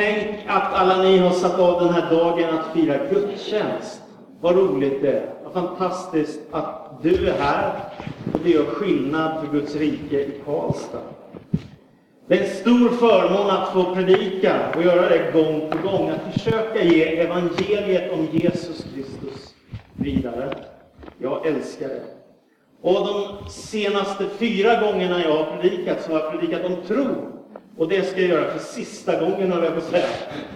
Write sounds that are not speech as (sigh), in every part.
Tänk att alla ni har satt av den här dagen att fira gudstjänst. Vad roligt det är. Vad fantastiskt att du är här och det gör skillnad för Guds rike i Karlstad. Det är en stor förmån att få predika och göra det gång på gång. Att försöka ge evangeliet om Jesus Kristus vidare. Jag älskar det. Och de senaste fyra gångerna jag har predikat så har jag predikat om tro. Och det ska jag göra för sista gången, höll jag på att säga.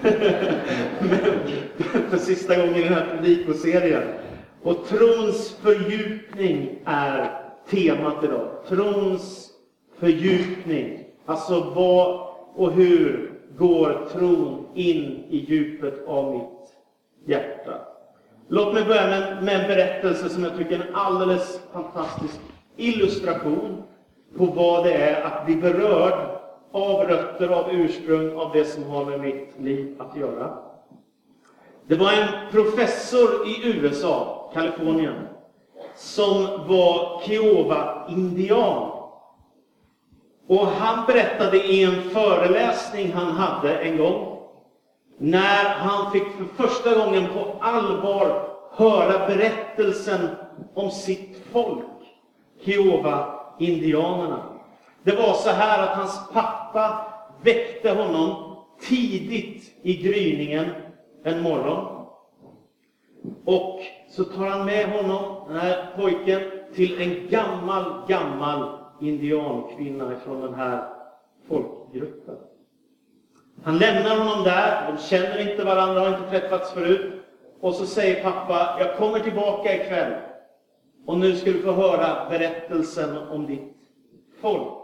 (laughs) för sista gången i den här predikoserien. Och trons fördjupning är temat idag. Trons fördjupning. Alltså vad och hur går tron in i djupet av mitt hjärta? Låt mig börja med, med en berättelse som jag tycker är en alldeles fantastisk illustration på vad det är att bli berörd av rötter, av ursprung, av det som har med mitt liv att göra. Det var en professor i USA, Kalifornien, som var Kiowa-indian. Och han berättade i en föreläsning han hade en gång, när han fick för första gången på allvar höra berättelsen om sitt folk, Kiowa-indianerna. Det var så här att hans pappa väckte honom tidigt i gryningen en morgon. Och så tar han med honom, den här pojken, till en gammal, gammal indiankvinna ifrån den här folkgruppen. Han lämnar honom där, de känner inte varandra, har inte träffats förut. Och så säger pappa, jag kommer tillbaka ikväll. Och nu ska du få höra berättelsen om ditt folk.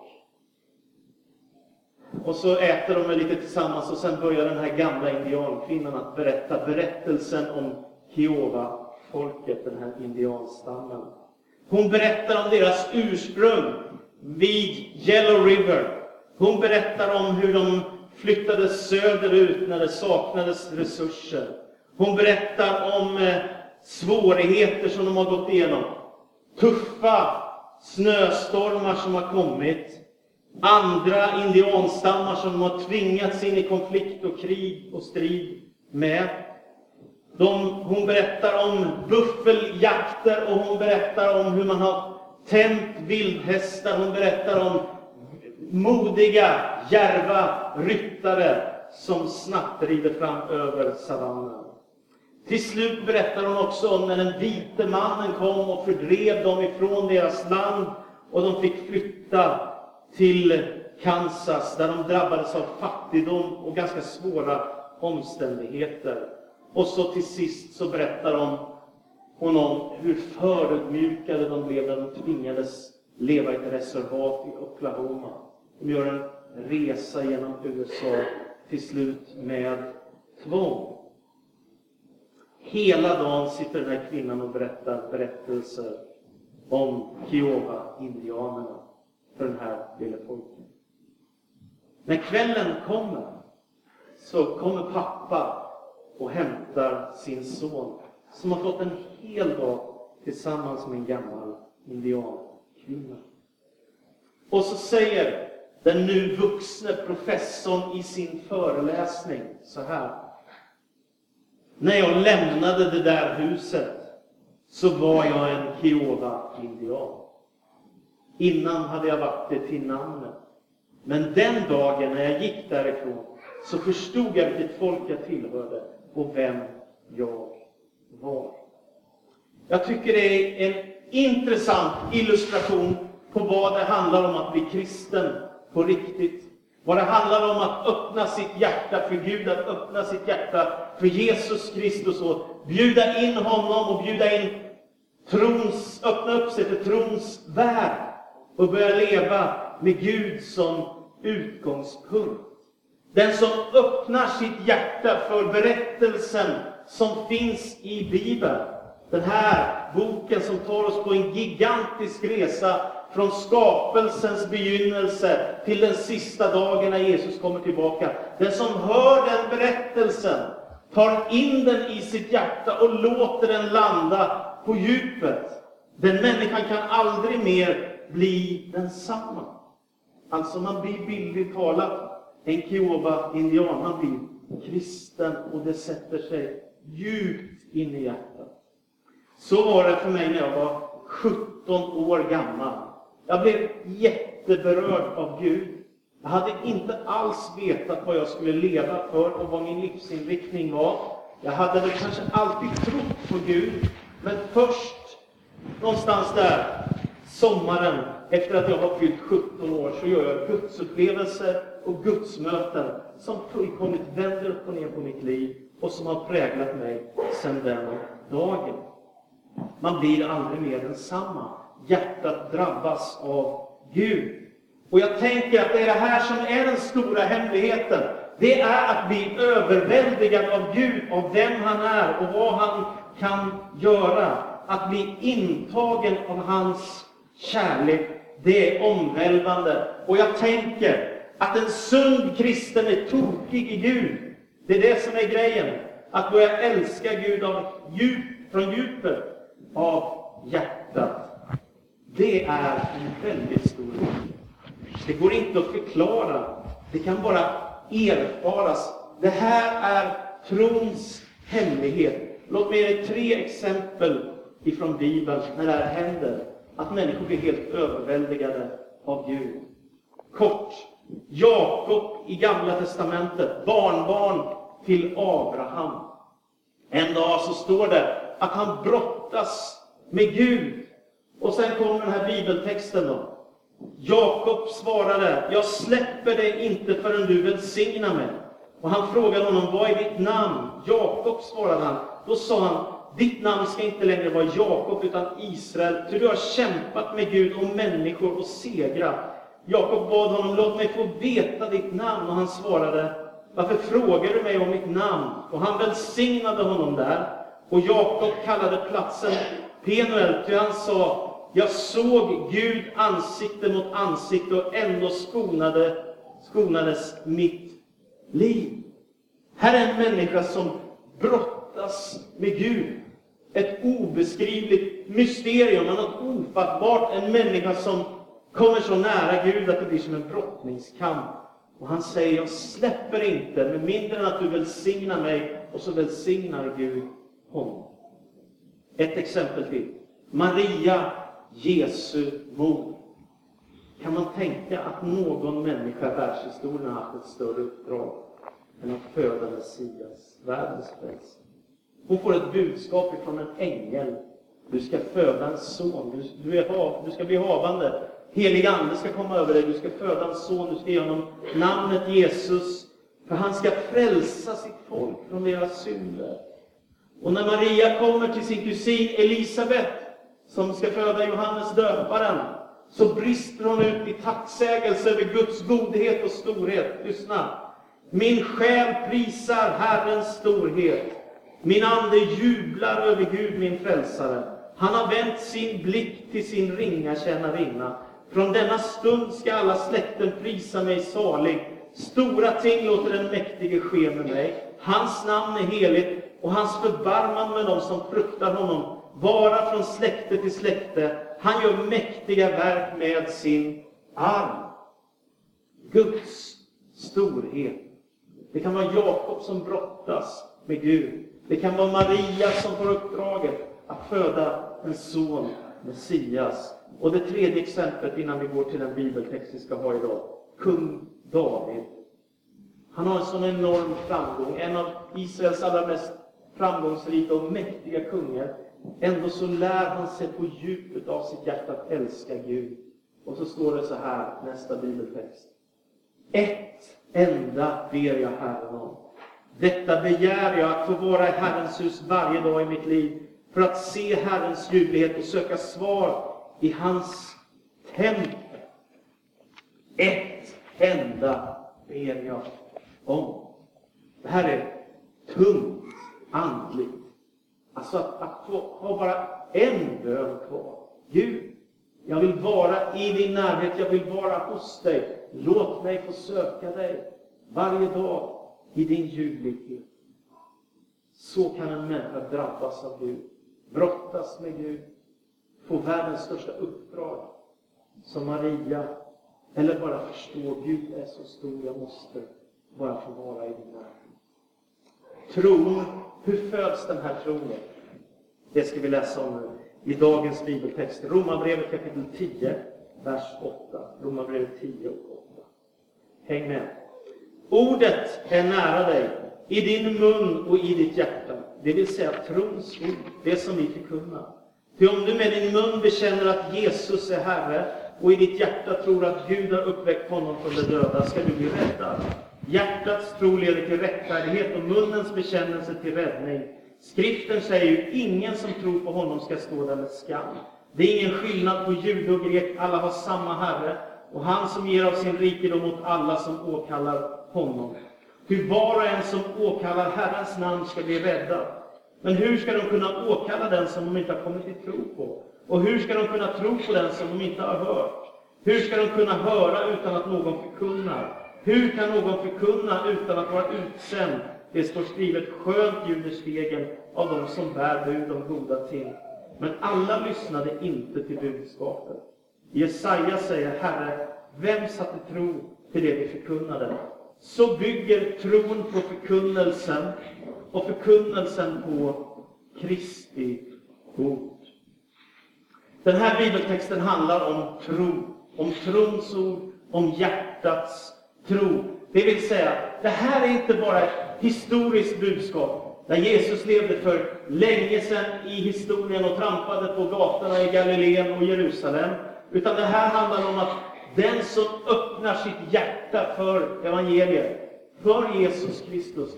Och så äter de lite tillsammans och sen börjar den här gamla indiankvinnan att berätta berättelsen om Kiowa-folket, den här indianstammen. Hon berättar om deras ursprung vid Yellow River. Hon berättar om hur de flyttade söderut när det saknades resurser. Hon berättar om eh, svårigheter som de har gått igenom. Tuffa snöstormar som har kommit. Andra indianstammar som de har tvingats in i konflikt och krig och strid med. De, hon berättar om buffeljakter och hon berättar om hur man har tänt vildhästar. Hon berättar om modiga, järva ryttare som snabbt rider fram över savannen. Till slut berättar hon också om när den vite mannen kom och fördrev dem ifrån deras land och de fick flytta till Kansas där de drabbades av fattigdom och ganska svåra omständigheter. Och så till sist så berättar de hon om hur förödmjukade de blev när de tvingades leva i ett reservat i Oklahoma. De gör en resa genom USA till slut med tvång. Hela dagen sitter den här kvinnan och berättar berättelser om Kiowa-indianerna för den här lille pojken. När kvällen kommer så kommer pappa och hämtar sin son som har fått en hel dag tillsammans med en gammal indiankvinna. Och så säger den nu vuxne professorn i sin föreläsning så här. När jag lämnade det där huset så var jag en Kiowa-indian. Innan hade jag varit det till namnet. Men den dagen när jag gick därifrån så förstod jag vilket folk jag tillhörde och vem jag var. Jag tycker det är en intressant illustration på vad det handlar om att bli kristen på riktigt. Vad det handlar om att öppna sitt hjärta för Gud, att öppna sitt hjärta för Jesus Kristus och bjuda in honom och bjuda in trons, öppna upp sig till trons värld och börja leva med Gud som utgångspunkt. Den som öppnar sitt hjärta för berättelsen som finns i Bibeln. Den här boken som tar oss på en gigantisk resa från skapelsens begynnelse till den sista dagen när Jesus kommer tillbaka. Den som hör den berättelsen tar in den i sitt hjärta och låter den landa på djupet. Den människan kan aldrig mer bli densamma. Alltså man blir bildligt talat en Kiowa-indian, man blir kristen och det sätter sig djupt in i hjärtat. Så var det för mig när jag var 17 år gammal. Jag blev jätteberörd av Gud. Jag hade inte alls vetat vad jag skulle leva för och vad min livsinriktning var. Jag hade väl kanske alltid trott på Gud, men först någonstans där, sommaren, efter att jag har fyllt 17 år, så gör jag gudsupplevelser och gudsmöten som fullkomligt vänder upp och ner på mitt liv och som har präglat mig sedan den dagen. Man blir aldrig mer densamma. Hjärtat drabbas av Gud. Och jag tänker att det är det här som är den stora hemligheten. Det är att bli överväldigad av Gud, av vem han är och vad han kan göra. Att bli intagen av hans kärlek, det är omvälvande. Och jag tänker att en sund kristen är tokig i Gud. Det är det som är grejen. Att börja älska Gud av djup, från djupet av hjärtat. Det är en väldigt stor sak. Det går inte att förklara. Det kan bara erfaras. Det här är trons hemlighet. Låt mig ge tre exempel ifrån Bibeln när det här händer. Att människor blir helt överväldigade av Gud. Kort. Jakob i Gamla Testamentet, barnbarn till Abraham. En dag så står det att han brottas med Gud. Och sen kommer den här bibeltexten då. Jakob svarade, jag släpper dig inte förrän du välsignar mig. Och han frågade honom, vad är ditt namn? Jakob svarade han. Då sa han, ditt namn ska inte längre vara Jakob utan Israel, ty du har kämpat med Gud och människor och segrat. Jakob bad honom, låt mig få veta ditt namn. Och han svarade, varför frågar du mig om mitt namn? Och han välsignade honom där. Och Jakob kallade platsen Penuel, ty han sa, jag såg Gud ansikte mot ansikte och ändå skonade, skonades mitt liv. Här är en människa som brottas med Gud. Ett obeskrivligt mysterium, något ofattbart. En människa som kommer så nära Gud att det blir som en brottningskamp. Och han säger, jag släpper inte med mindre än att du välsignar mig. Och så välsignar Gud honom. Ett exempel till. Maria Jesu mor. Kan man tänka att någon människa i världshistorien har haft ett större uppdrag än att föda Messias, världens frälsare? Hon får ett budskap ifrån en ängel. Du ska föda en son. Du, du, är, du ska bli havande. Helig ande ska komma över dig. Du ska föda en son. Du ska ge honom namnet Jesus. För han ska frälsa sitt folk från deras synder. Och när Maria kommer till sin kusin Elisabet som ska föda Johannes döparen, så brister hon ut i tacksägelse över Guds godhet och storhet. Lyssna! Min själ prisar Herrens storhet. Min ande jublar över Gud, min frälsare. Han har vänt sin blick till sin ringa tjänarinna. Från denna stund ska alla släkten prisa mig salig. Stora ting låter den mäktige ske med mig. Hans namn är heligt och hans förbarman med dem som fruktar honom vara från släkte till släkte. Han gör mäktiga verk med sin arm. Guds storhet. Det kan vara Jakob som brottas med Gud. Det kan vara Maria som får uppdraget att föda en son, Messias. Och det tredje exemplet innan vi går till den bibeltext vi ska ha idag. Kung David. Han har en sån enorm framgång. En av Israels allra mest framgångsrika och mäktiga kungar. Ändå så lär han sig på djupet av sitt hjärta att älska Gud. Och så står det så här, nästa bibeltext. Ett enda ber jag Herren om. Detta begär jag att få vara i Herrens hus varje dag i mitt liv, för att se Herrens ljuvlighet och söka svar i hans tempel. Ett enda ber jag om. Det här är tungt andligt. Alltså att, att få ha bara en bön kvar. Gud, jag vill vara i din närhet, jag vill vara hos dig. Låt mig få söka dig varje dag i din ljuvlighet. Så kan en människa drabbas av Gud, brottas med Gud, få världens största uppdrag, som Maria, eller bara förstå Gud är så stor, jag måste bara få vara i din närhet. tron. Hur föds den här tronen? Det ska vi läsa om nu i dagens bibeltext. Romarbrevet kapitel 10, vers 8. Romarbrevet 10 och 8. Häng med. Ordet är nära dig, i din mun och i ditt hjärta. Det vill säga trons ord, det som vi förkunnar. Ty om du med din mun bekänner att Jesus är Herre och i ditt hjärta tror att Gud har uppväckt honom från de döda, ska du bli räddad. Hjärtats tro leder till rättfärdighet och munnens bekännelse till räddning. Skriften säger ju, ingen som tror på honom ska stå där med skam. Det är ingen skillnad på jude och grek, alla har samma Herre, och han som ger av sin rikedom åt alla som åkallar honom. Hur var och en som åkallar Herrens namn ska bli räddad. Men hur ska de kunna åkalla den som de inte har kommit till tro på? Och hur ska de kunna tro på den som de inte har hört? Hur ska de kunna höra utan att någon förkunnar? Hur kan någon förkunna utan att vara utsänd? Det står skrivet, skönt ljuder stegen av dem som bär bud om goda ting. Men alla lyssnade inte till budskapet. Jesaja säger, Herre, vem satte tro till det vi förkunnade? Så bygger tron på förkunnelsen och förkunnelsen på Kristi ord. Den här bibeltexten handlar om tro, om trons ord, om hjärtats tro. Det vill säga, det här är inte bara ett historiskt budskap, där Jesus levde för länge sedan i historien och trampade på gatorna i Galileen och Jerusalem. Utan det här handlar om att den som öppnar sitt hjärta för evangeliet, för Jesus Kristus,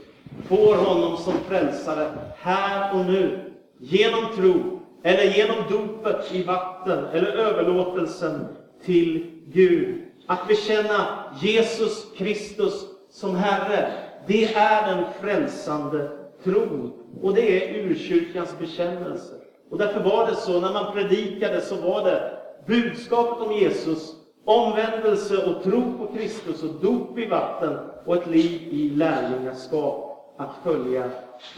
får honom som frälsare här och nu, genom tro, eller genom dopet i vatten, eller överlåtelsen till Gud. Att bekänna Jesus Kristus som Herre, det är den frälsande tron. Och det är urkyrkans bekännelse. Och därför var det så, när man predikade, så var det budskapet om Jesus, omvändelse och tro på Kristus och dop i vatten och ett liv i lärjungaskap, att följa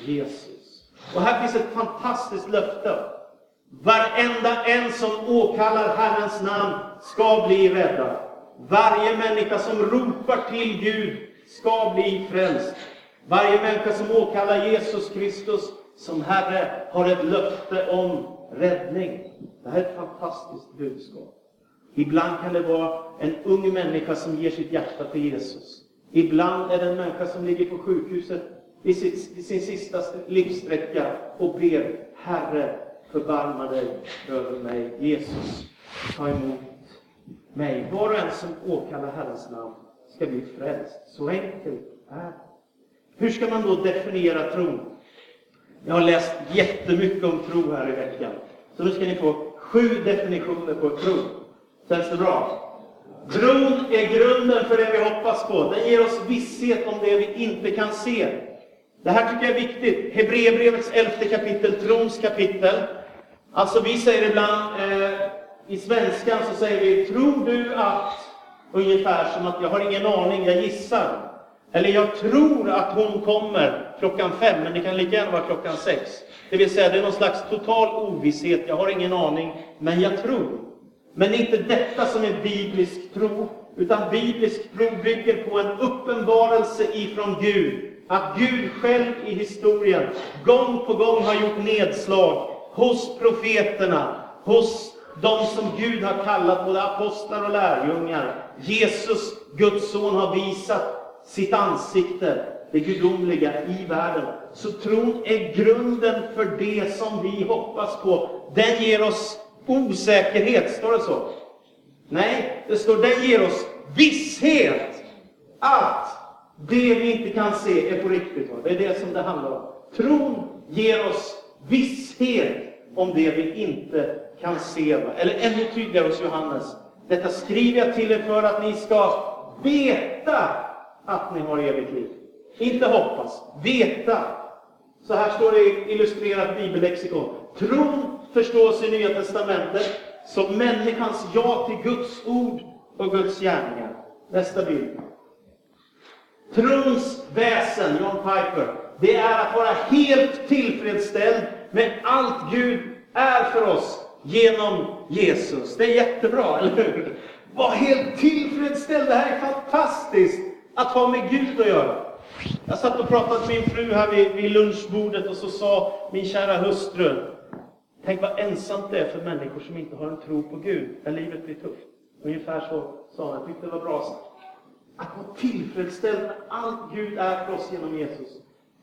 Jesus. Och här finns ett fantastiskt löfte. Varenda en som åkallar Herrens namn ska bli räddad. Varje människa som ropar till Gud ska bli frälst. Varje människa som åkallar Jesus Kristus som Herre har ett löfte om räddning. Det här är ett fantastiskt budskap. Ibland kan det vara en ung människa som ger sitt hjärta till Jesus. Ibland är det en människa som ligger på sjukhuset i sin sista livssträcka och ber Herre, förbarma dig över mig. Jesus, ta emot mig. Var och en som åkallar Herrens namn ska bli frälst. Så enkelt är det. Hur ska man då definiera tron? Jag har läst jättemycket om tro här i veckan. Så nu ska ni få sju definitioner på tro. Känns det bra? Tron är grunden för det vi hoppas på. Den ger oss visshet om det vi inte kan se. Det här tycker jag är viktigt. Hebreerbrevets elfte kapitel, trons kapitel. Alltså vi säger ibland, eh, i svenskan så säger vi, tror du att, ungefär som att jag har ingen aning, jag gissar. Eller jag tror att hon kommer klockan fem, men det kan lika gärna vara klockan sex. Det vill säga, det är någon slags total ovisshet, jag har ingen aning, men jag tror. Men det är inte detta som är biblisk tro, utan biblisk tro bygger på en uppenbarelse ifrån Gud. Att Gud själv i historien gång på gång har gjort nedslag hos profeterna, hos de som Gud har kallat både apostlar och lärjungar. Jesus, Guds son, har visat sitt ansikte, det gudomliga, i världen. Så tron är grunden för det som vi hoppas på. Den ger oss osäkerhet, står det så? Nej, det står den ger oss visshet att det vi inte kan se är på riktigt. Det är det som det handlar om. Tron ger oss visshet om det vi inte kan se. Eller ännu tydligare hos Johannes. Detta skriver jag till er för att ni ska veta att ni har evigt liv. Inte hoppas, veta. Så här står det i illustrerat bibellexikon. Tron förstås i Nya Testamentet som människans ja till Guds ord och Guds gärningar. Nästa bild. Trons väsen, John Piper, det är att vara helt tillfredsställd med allt Gud är för oss genom Jesus. Det är jättebra, eller hur? Var helt tillfredsställd, det här är fantastiskt att ha med Gud att göra. Jag satt och pratade med min fru här vid, vid lunchbordet och så sa min kära hustru, tänk vad ensamt det är för människor som inte har en tro på Gud när livet blir tufft. Ungefär så sa hon, jag tyckte det var bra sagt. Att vara tillfredsställd med allt Gud är för oss genom Jesus.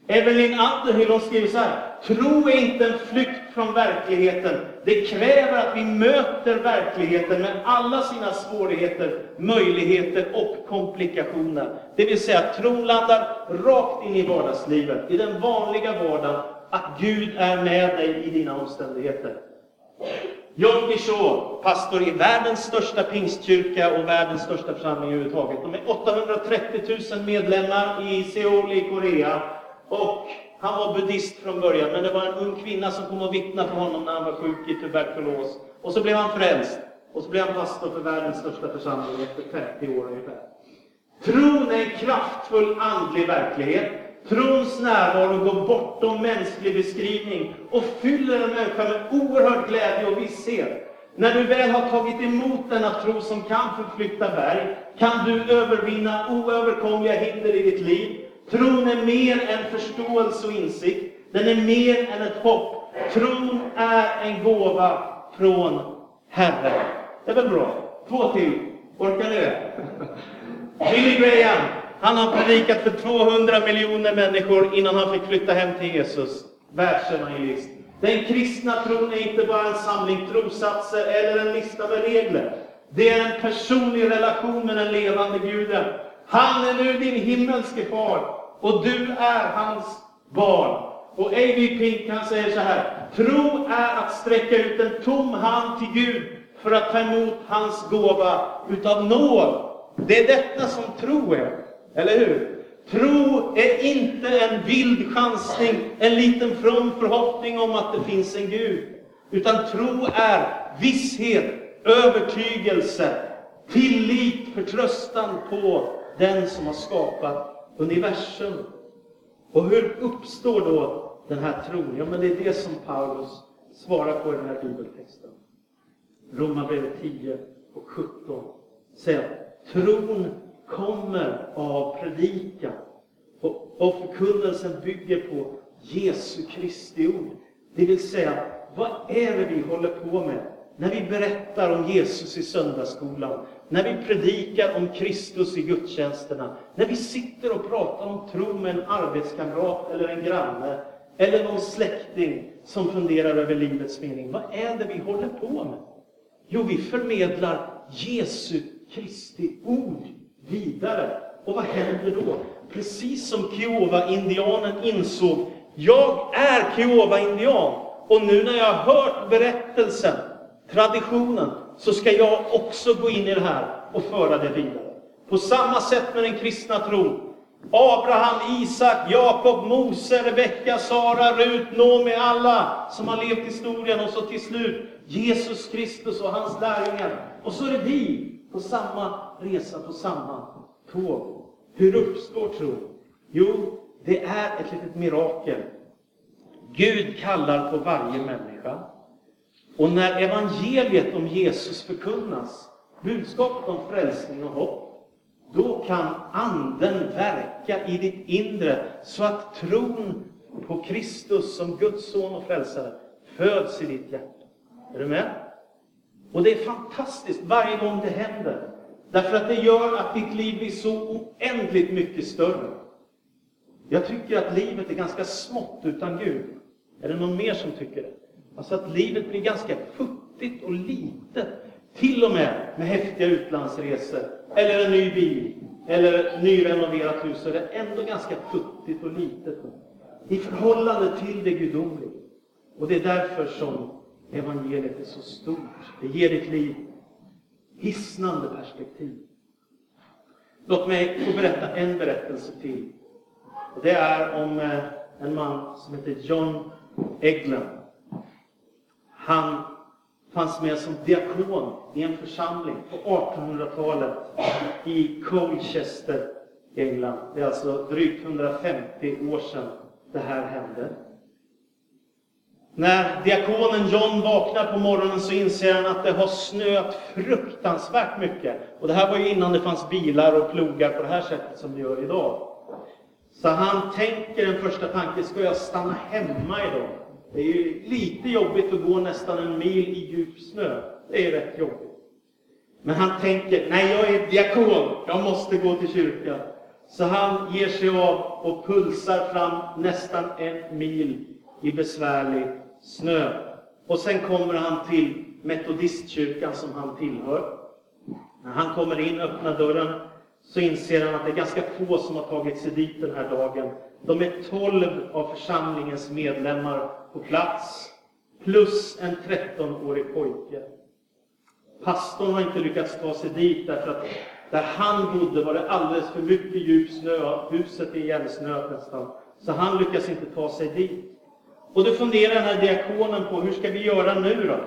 Evelyn Underhill hon skriver så här. Tro är inte en flykt från verkligheten. Det kräver att vi möter verkligheten med alla sina svårigheter, möjligheter och komplikationer. Det vill säga, tron landar rakt in i vardagslivet, i den vanliga vardagen, att Gud är med dig i dina omständigheter. John Guichot, pastor i världens största pingstkyrka och världens största församling överhuvudtaget. De är 830 000 medlemmar i Seoul i Korea. Och han var buddhist från början, men det var en ung kvinna som kom och vittnade för honom när han var sjuk i tuberkulos. Och så blev han frälst. Och så blev han pastor för världens största församling efter 30 år ungefär. Tron är en kraftfull andlig verklighet. Trons närvaro går bortom mänsklig beskrivning och fyller en människa med oerhörd glädje och visshet. När du väl har tagit emot denna tro som kan förflytta berg, kan du övervinna oöverkomliga hinder i ditt liv. Tron är mer än förståelse och insikt. Den är mer än ett hopp. Tron är en gåva från Herren. Det är väl bra? Två till. Orkar ni det? Billy Graham, han har predikat för 200 miljoner människor innan han fick flytta hem till Jesus. Världsevangelist. Den kristna tron är inte bara en samling trosatser eller en lista med regler. Det är en personlig relation med den levande guden. Han är nu din himmelske far och du är hans barn. Och A.V. Pink han säger så här. Tro är att sträcka ut en tom hand till Gud för att ta emot hans gåva utav nåd. Det är detta som tro är. Eller hur? Tro är inte en vild chansning, en liten from förhoppning om att det finns en Gud. Utan tro är visshet, övertygelse, tillit, förtröstan på den som har skapat universum. Och hur uppstår då den här tron? Ja, men det är det som Paulus svarar på i den här bibeltexten. Romarbrevet 10 och 17 säger att tron kommer av predikan. Och, och förkunnelsen bygger på Jesu Kristi ord. Det vill säga, vad är det vi håller på med när vi berättar om Jesus i söndagsskolan? När vi predikar om Kristus i gudstjänsterna? När vi sitter och pratar om tro med en arbetskamrat eller en granne eller någon släkting som funderar över livets mening. Vad är det vi håller på med? Jo, vi förmedlar Jesu Kristi ord vidare. Och vad händer då? Precis som Kiowa-indianen insåg, jag är Kiowa-indian. Och nu när jag har hört berättelsen, traditionen, så ska jag också gå in i det här och föra det vidare. På samma sätt med den kristna tron. Abraham, Isak, Jakob, Mose, Rebecka, Sara, Rut, Nomi, alla som har levt historien och så till slut Jesus Kristus och hans lärjungar. Och så är det vi på samma resa, på samma tåg. Hur uppstår tron? Jo, det är ett litet mirakel. Gud kallar på varje människa. Och när evangeliet om Jesus förkunnas, budskapet om frälsning och hopp, då kan Anden verka i ditt inre så att tron på Kristus som Guds son och frälsare föds i ditt hjärta. Är du med? Och det är fantastiskt varje gång det händer. Därför att det gör att ditt liv blir så oändligt mycket större. Jag tycker att livet är ganska smått utan Gud. Är det någon mer som tycker det? Alltså att livet blir ganska futtigt och litet. Till och med med häftiga utlandsresor, eller en ny bil, eller ett nyrenoverat hus, så är det ändå ganska futtigt och litet i förhållande till det gudomliga. Och det är därför som evangeliet är så stort. Det ger ditt liv hisnande perspektiv. Låt mig få berätta en berättelse till. Och det är om eh, en man som heter John Eglund. Han fanns med som diakon i en församling på 1800-talet i Colchester, England. Det är alltså drygt 150 år sedan det här hände. När diakonen John vaknar på morgonen så inser han att det har snöat fruktansvärt mycket. Och det här var ju innan det fanns bilar och plogar på det här sättet som det gör idag. Så han tänker en första tanke, ska jag stanna hemma idag? Det är ju lite jobbigt att gå nästan en mil i djup snö. Det är rätt jobbigt. Men han tänker, nej jag är diakon, jag måste gå till kyrkan. Så han ger sig av och pulsar fram nästan en mil i besvärlig snö. Och sen kommer han till metodistkyrkan som han tillhör. När han kommer in, öppnar dörren, så inser han att det är ganska få som har tagit sig dit den här dagen. De är tolv av församlingens medlemmar på plats, plus en 13-årig pojke. Pastorn har inte lyckats ta sig dit därför att där han bodde var det alldeles för mycket djup snö, huset är igensnöat nästan. Så han lyckas inte ta sig dit. Och då funderar den här diakonen på, hur ska vi göra nu då?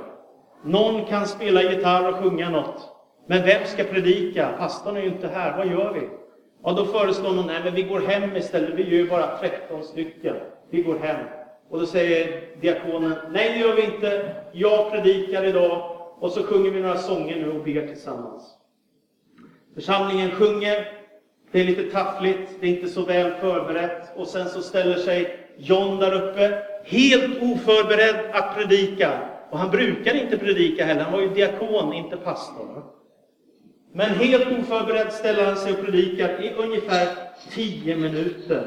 Någon kan spela gitarr och sjunga något. Men vem ska predika? Pastorn är ju inte här, vad gör vi? Ja, då föreslår någon, nej men vi går hem istället, vi är ju bara 13 stycken. Vi går hem. Och då säger diakonen, nej det gör vi inte, jag predikar idag, och så sjunger vi några sånger nu och ber tillsammans. Församlingen sjunger, det är lite taffligt, det är inte så väl förberett, och sen så ställer sig John där uppe, helt oförberedd att predika. Och han brukar inte predika heller, han var ju diakon, inte pastor. Men helt oförberedd ställer han sig och predikar i ungefär tio minuter.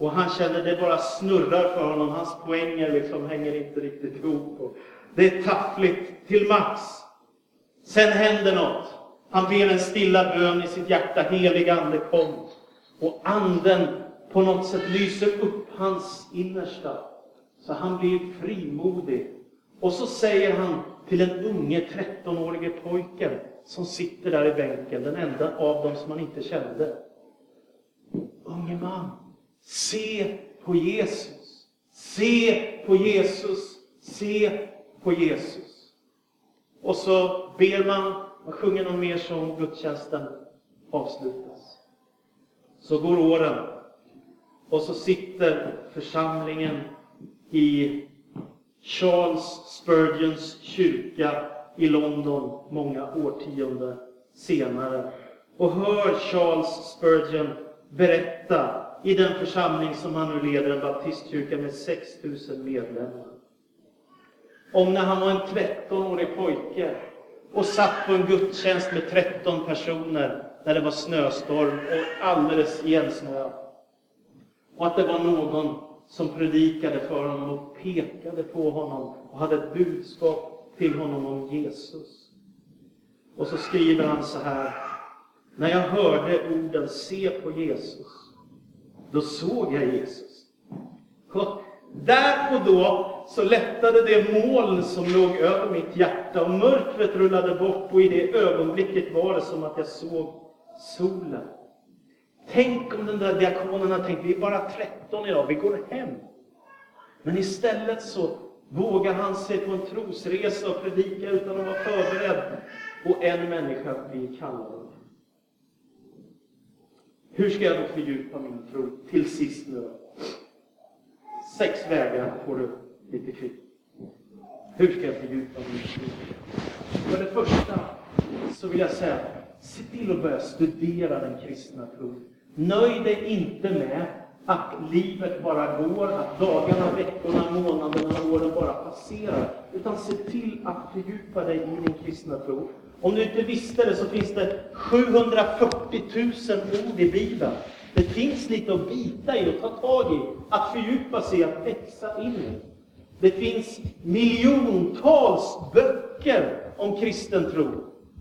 Och han känner det bara snurrar för honom, hans poänger liksom hänger inte riktigt ihop. Det är taffligt till max. Sen händer något. Han ber en stilla bön i sitt hjärta, helig ande kom. Och anden på något sätt lyser upp hans innersta. Så han blir frimodig. Och så säger han till den unge 13-årige pojken som sitter där i bänken, den enda av dem som han inte kände. Unge man, se på Jesus. Se på Jesus. Se på Jesus. Och så ber man, man sjunger någon mer sång, gudstjänsten avslutas. Så går åren och så sitter församlingen i Charles Spurgeons kyrka i London många årtionden senare och hör Charles Spurgeon berätta i den församling som han nu leder, en baptistkyrka med 6 000 medlemmar. Om när han var en 13-årig pojke och satt på en gudstjänst med 13 personer när det var snöstorm och alldeles igensnöat. Och att det var någon som predikade för honom och pekade på honom och hade ett budskap till honom om Jesus. Och så skriver han så här. När jag hörde orden se på Jesus, då såg jag Jesus. Och där och då så lättade det moln som låg över mitt hjärta och mörkret rullade bort och i det ögonblicket var det som att jag såg solen. Tänk om den där diakonen hade tänkt, vi är bara 13 idag, vi går hem. Men istället så vågar han sig på en trosresa och predika utan att vara förberedd. Och en människa blir kallad. Hur ska jag då fördjupa min tro? Till sist nu Sex vägar får du lite kvitt. Hur ska jag fördjupa min tro? För det första så vill jag säga, se till att börja studera den kristna tron. Nöj dig inte med att livet bara går, att dagarna, veckorna, månaderna, åren bara passerar. Utan se till att fördjupa dig i din kristna tro. Om du inte visste det så finns det 740 000 ord i Bibeln. Det finns lite att bita i och ta tag i, att fördjupa sig, att växa in i. Det finns miljontals böcker om kristen tro.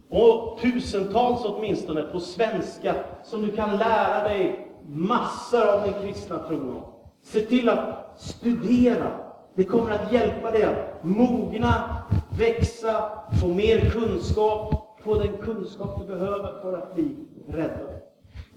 Och tusentals åtminstone på svenska som du kan lära dig massor av den kristna tron Se till att studera. Det kommer att hjälpa dig att mogna, växa, få mer kunskap, få den kunskap du behöver för att bli räddad.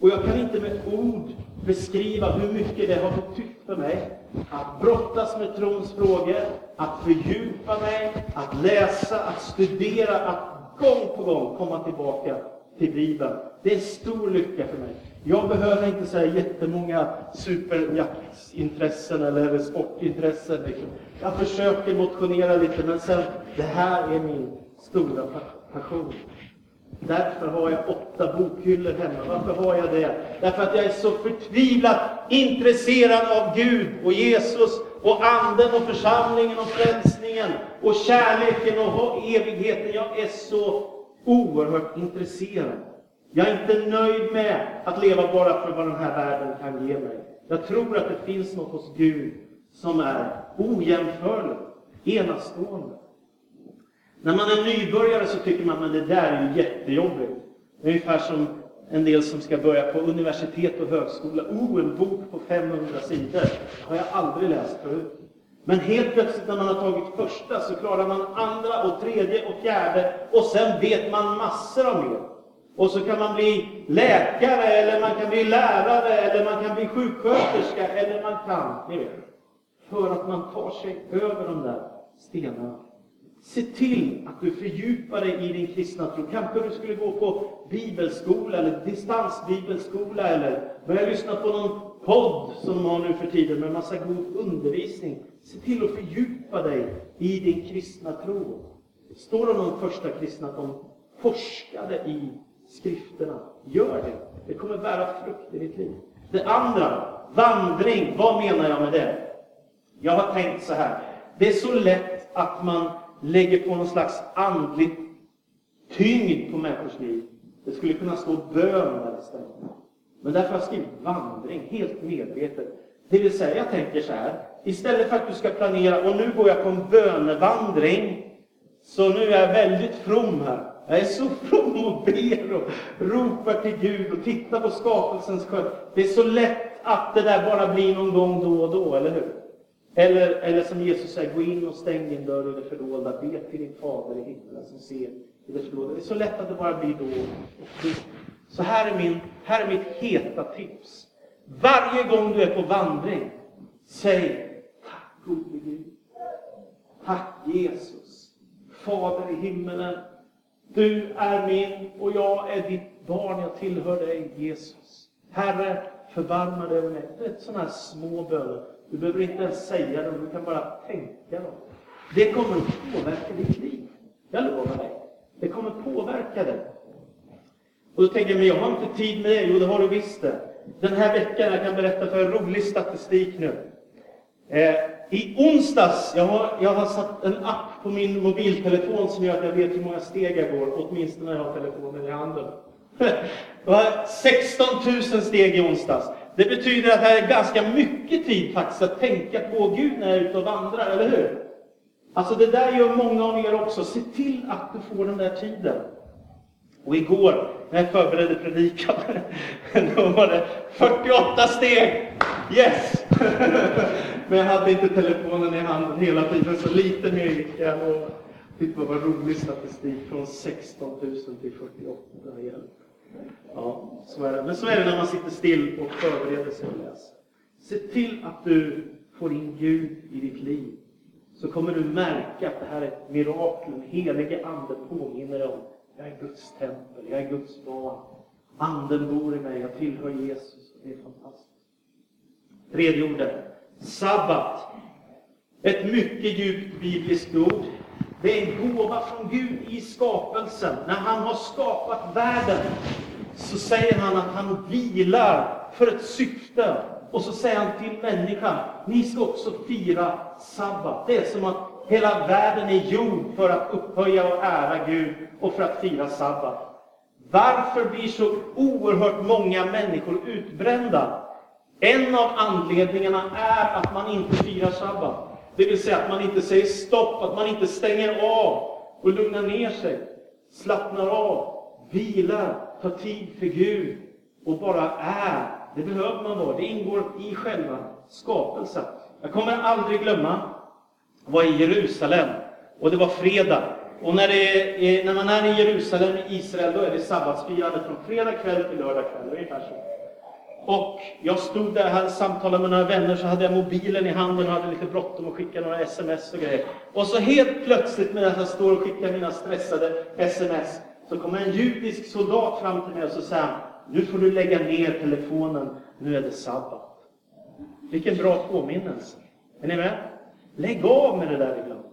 Och jag kan inte med ord beskriva hur mycket det har betytt för mig att brottas med trons frågor, att fördjupa mig, att läsa, att studera, att gång på gång komma tillbaka till Bibeln. Det är en stor lycka för mig. Jag behöver inte säga jättemånga superjaktintressen eller sportintressen. Jag försöker motionera lite, men sen, det här är min stora passion. Därför har jag åtta bokhyllor hemma. Varför har jag det? Därför att jag är så förtvivlat intresserad av Gud och Jesus och Anden och församlingen och frälsningen och kärleken och evigheten. Jag är så oerhört intresserad. Jag är inte nöjd med att leva bara för vad den här världen kan ge mig. Jag tror att det finns något hos Gud som är ojämförligt, enastående. När man är nybörjare så tycker man att det där är ju jättejobbigt. Ungefär som en del som ska börja på universitet och högskola. Oh, en bok på 500 sidor. Det har jag aldrig läst förut. Men helt plötsligt när man har tagit första så klarar man andra och tredje och fjärde och sen vet man massor av mer. Och så kan man bli läkare, eller man kan bli lärare, eller man kan bli sjuksköterska, eller man kan, ni vet. För att man tar sig över de där stenarna. Se till att du fördjupar dig i din kristna tro. Kanske du skulle gå på bibelskola eller distansbibelskola eller börja lyssna på någon podd som de har nu för tiden med massa god undervisning. Se till att fördjupa dig i din kristna tro. Det står om de första kristna att de forskade i skrifterna. Gör det. Det kommer bära frukt i ditt liv. Det andra, vandring. Vad menar jag med det? Jag har tänkt så här. Det är så lätt att man lägger på någon slags andlig tyngd på människors liv. Det skulle kunna stå bön där istället. Men därför har jag skrivit vandring, helt medvetet. Det vill säga, jag tänker så här. Istället för att du ska planera, och nu går jag på en bönevandring, så nu är jag väldigt from här. Jag är så from och ber och ropar till Gud och tittar på skapelsens skön. Det är så lätt att det där bara blir någon gång då och då, eller hur? Eller, eller som Jesus säger, gå in och stäng din dörr i det fördolda, be till din fader i himlen som ser i det fördolda. Det är så lätt att det bara blir då och då. Så här är, min, här är mitt heta tips. Varje gång du är på vandring, säg Tack gode Gud. Tack Jesus. Fader i himmelen. Du är min och jag är ditt barn. Jag tillhör dig Jesus. Herre, förbarma dig över mig. Det är sådana här små böner. Du behöver inte ens säga dem, du kan bara tänka dem. Det kommer att påverka ditt liv. Jag lovar dig. Det kommer påverka dig. Och då tänker jag, men jag har inte tid med det. Jo, det har du visst det. Den här veckan, jag kan berätta för en rolig statistik nu. Eh, I onsdags, jag har, jag har satt en app på min mobiltelefon som gör att jag vet hur många steg jag går, åtminstone när jag har telefonen i handen. (laughs) Det var 16 000 steg i onsdags. Det betyder att det är ganska mycket tid faktiskt att tänka på Gud när jag är ute och vandrar, eller hur? Alltså det där gör många av er också. Se till att du får den där tiden. Och igår, när jag förberedde predikan, (laughs) då var det 48 steg! Yes! (laughs) Men jag hade inte telefonen i handen hela tiden, så lite mer gick jag. Och titta vad rolig statistik, från 16 000 till 48 igen. Ja, så är det. Men så är det när man sitter still och förbereder sig och läser. Se till att du får in Gud i ditt liv. Så kommer du märka att det här är ett mirakel. Den helige Ande påminner dig om jag är Guds tempel, jag är Guds barn. Anden bor i mig, jag tillhör Jesus. Det är fantastiskt. Tredje ordet, sabbat. Ett mycket djupt bibliskt ord. Det är en gåva från Gud i skapelsen. När han har skapat världen så säger han att han vilar för ett syfte. Och så säger han till människan, ni ska också fira sabbat. Det är som att hela världen är gjord för att upphöja och ära Gud och för att fira sabbat. Varför blir så oerhört många människor utbrända? En av anledningarna är att man inte firar sabbat. Det vill säga att man inte säger stopp, att man inte stänger av och lugnar ner sig, slappnar av, vilar, tar tid för Gud och bara är. Det behöver man vara. Det ingår i själva skapelsen. Jag kommer aldrig glömma, jag var i Jerusalem och det var fredag. Och när, är, när man är i Jerusalem, i Israel, då är det sabbatsfirande från fredag kväll till lördag kväll. Ungefär så. Och jag stod där, hade samtalat med några vänner, så hade jag mobilen i handen och hade lite bråttom att skicka några sms och grejer. Och så helt plötsligt medan jag står och skickar mina stressade sms, så kommer en judisk soldat fram till mig och så säger han, nu får du lägga ner telefonen, nu är det sabbat. Vilken bra påminnelse. Är ni med? Lägg av med det där ibland.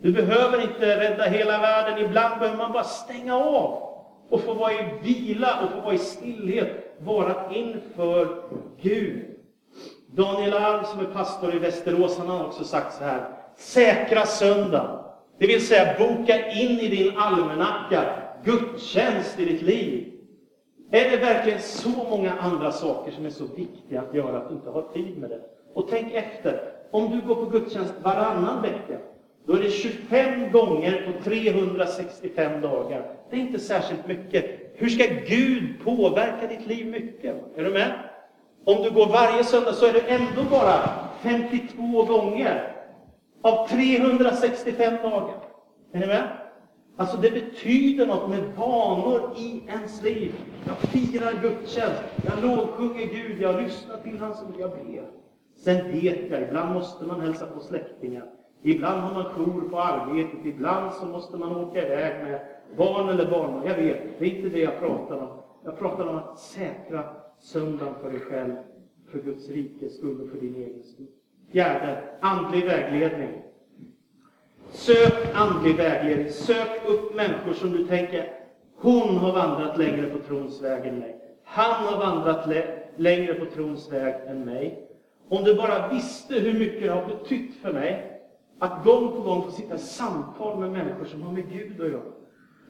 Du behöver inte rädda hela världen, ibland behöver man bara stänga av och få vara i vila och få vara i stillhet, vara inför Gud. Daniel Alm som är pastor i Västerås, han har också sagt så här. Säkra söndagen. Det vill säga boka in i din almanacka gudstjänst i ditt liv. Är det verkligen så många andra saker som är så viktiga att göra att du inte har tid med det? Och tänk efter. Om du går på gudstjänst varannan vecka, då är det 25 gånger på 365 dagar. Det är inte särskilt mycket. Hur ska Gud påverka ditt liv mycket? Är du med? Om du går varje söndag så är det ändå bara 52 gånger av 365 dagar. Är ni med? Alltså det betyder något med vanor i ens liv. Jag firar gudstjänst, jag lovsjunger Gud, jag lyssnar till hans ord, jag ber. Sen vet jag, ibland måste man hälsa på släktingar. Ibland har man jour på arbetet, ibland så måste man åka iväg med barn eller barnbarn. Jag vet, det är inte det jag pratar om. Jag pratar om att säkra söndagen för dig själv, för Guds rikes skull och för din egen skull. Fjärde, andlig vägledning. Sök andlig vägledning. Sök upp människor som du tänker, hon har vandrat längre på trons väg än mig. Han har vandrat längre på trons väg än mig. Om du bara visste hur mycket det har betytt för mig att gång på gång få sitta i samtal med människor som har med Gud att göra.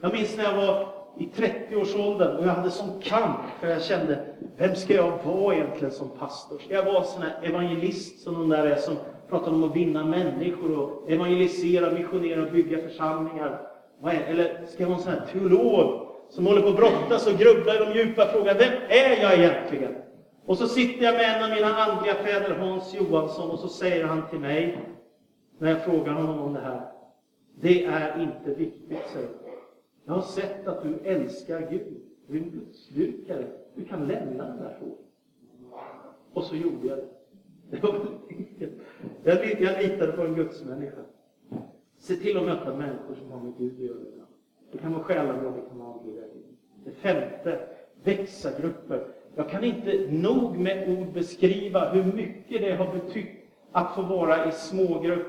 Jag minns när jag var i 30-årsåldern och jag hade sån kamp, för jag kände, vem ska jag vara egentligen som pastor? Ska jag vara sån här evangelist som de där är som pratar om att vinna människor och evangelisera, missionera och bygga församlingar? Eller ska jag vara en sån här teolog som håller på att brottas och grubblar i de djupa frågorna, vem är jag egentligen? Och så sitter jag med en av mina andliga fäder, Hans Johansson, och så säger han till mig, när jag frågar honom om det här, det är inte viktigt, säger han. Jag har sett att du älskar Gud. Du är en gudsdyrkare. Du kan lämna den där frågan. Och så gjorde jag det. (laughs) Det var enkelt. Jag, jag litade på en gudsmänniska. Se till att möta människor som har med Gud att göra. Det kan vara själavård, det kan vara andlig Det femte, växa grupper. Jag kan inte nog med ord beskriva hur mycket det har betytt att få vara i smågrupp,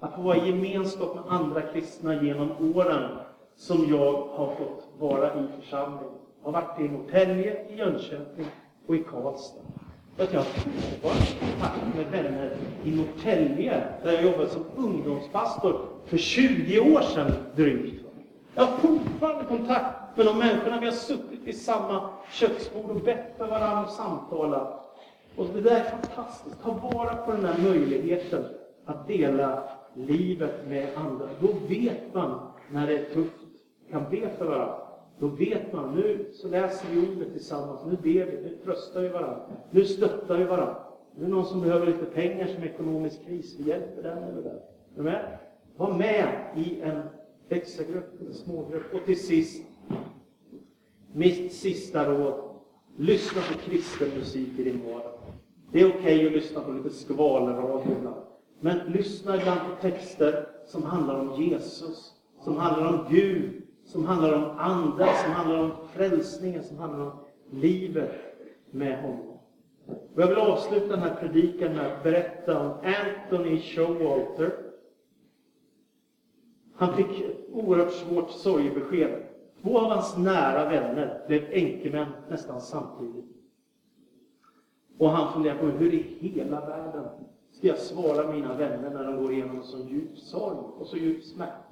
att få vara i gemenskap med andra kristna genom åren som jag har fått vara i församling. Jag har varit i Norrtälje, i Jönköping och i Karlstad. Att jag har fortfarande kontakt med vänner i Norrtälje, där jag jobbade som ungdomspastor för 20 år sedan drygt. Jag har fortfarande kontakt med de människorna. Vi har suttit vid samma köksbord och bett för varandra och samtalat. Och det där är fantastiskt. Ta vara på den där möjligheten att dela livet med andra. Då vet man när det är tufft kan be för varandra. Då vet man, nu så läser vi ordet tillsammans, nu ber vi, nu tröstar vi varandra, nu stöttar vi varandra. Nu är det någon som behöver lite pengar som ekonomisk kris, vi hjälper den eller den. Är med? Var med i en växelgrupp, en smågrupp. Och till sist, mitt sista råd. Lyssna på kristen musik i din vardag. Det är okej okay att lyssna på lite skvalradio ibland. Men lyssna ibland på texter som handlar om Jesus, som handlar om Gud, som handlar om anden, som handlar om frälsningen, som handlar om livet med honom. Och jag vill avsluta den här predikan med att berätta om Anthony Showalter. Han fick ett oerhört svårt sorgebesked. Två av hans nära vänner blev änkemän nästan samtidigt. Och han funderade på hur i hela världen ska jag svara mina vänner när de går igenom en så djup sorg och så djup smärta?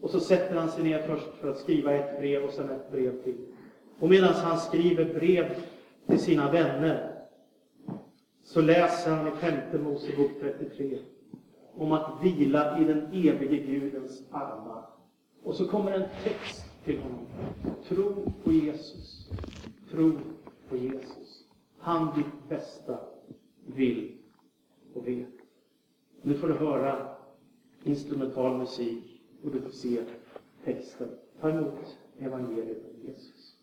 Och så sätter han sig ner först för att skriva ett brev och sen ett brev till. Och medan han skriver brev till sina vänner så läser han i femte Mosebok 33 om att vila i den evige Gudens armar. Och så kommer en text till honom. Tro på Jesus. Tro på Jesus. Han ditt bästa vill och vet. Nu får du höra instrumental musik och du får se texten. Ta emot evangeliet om Jesus.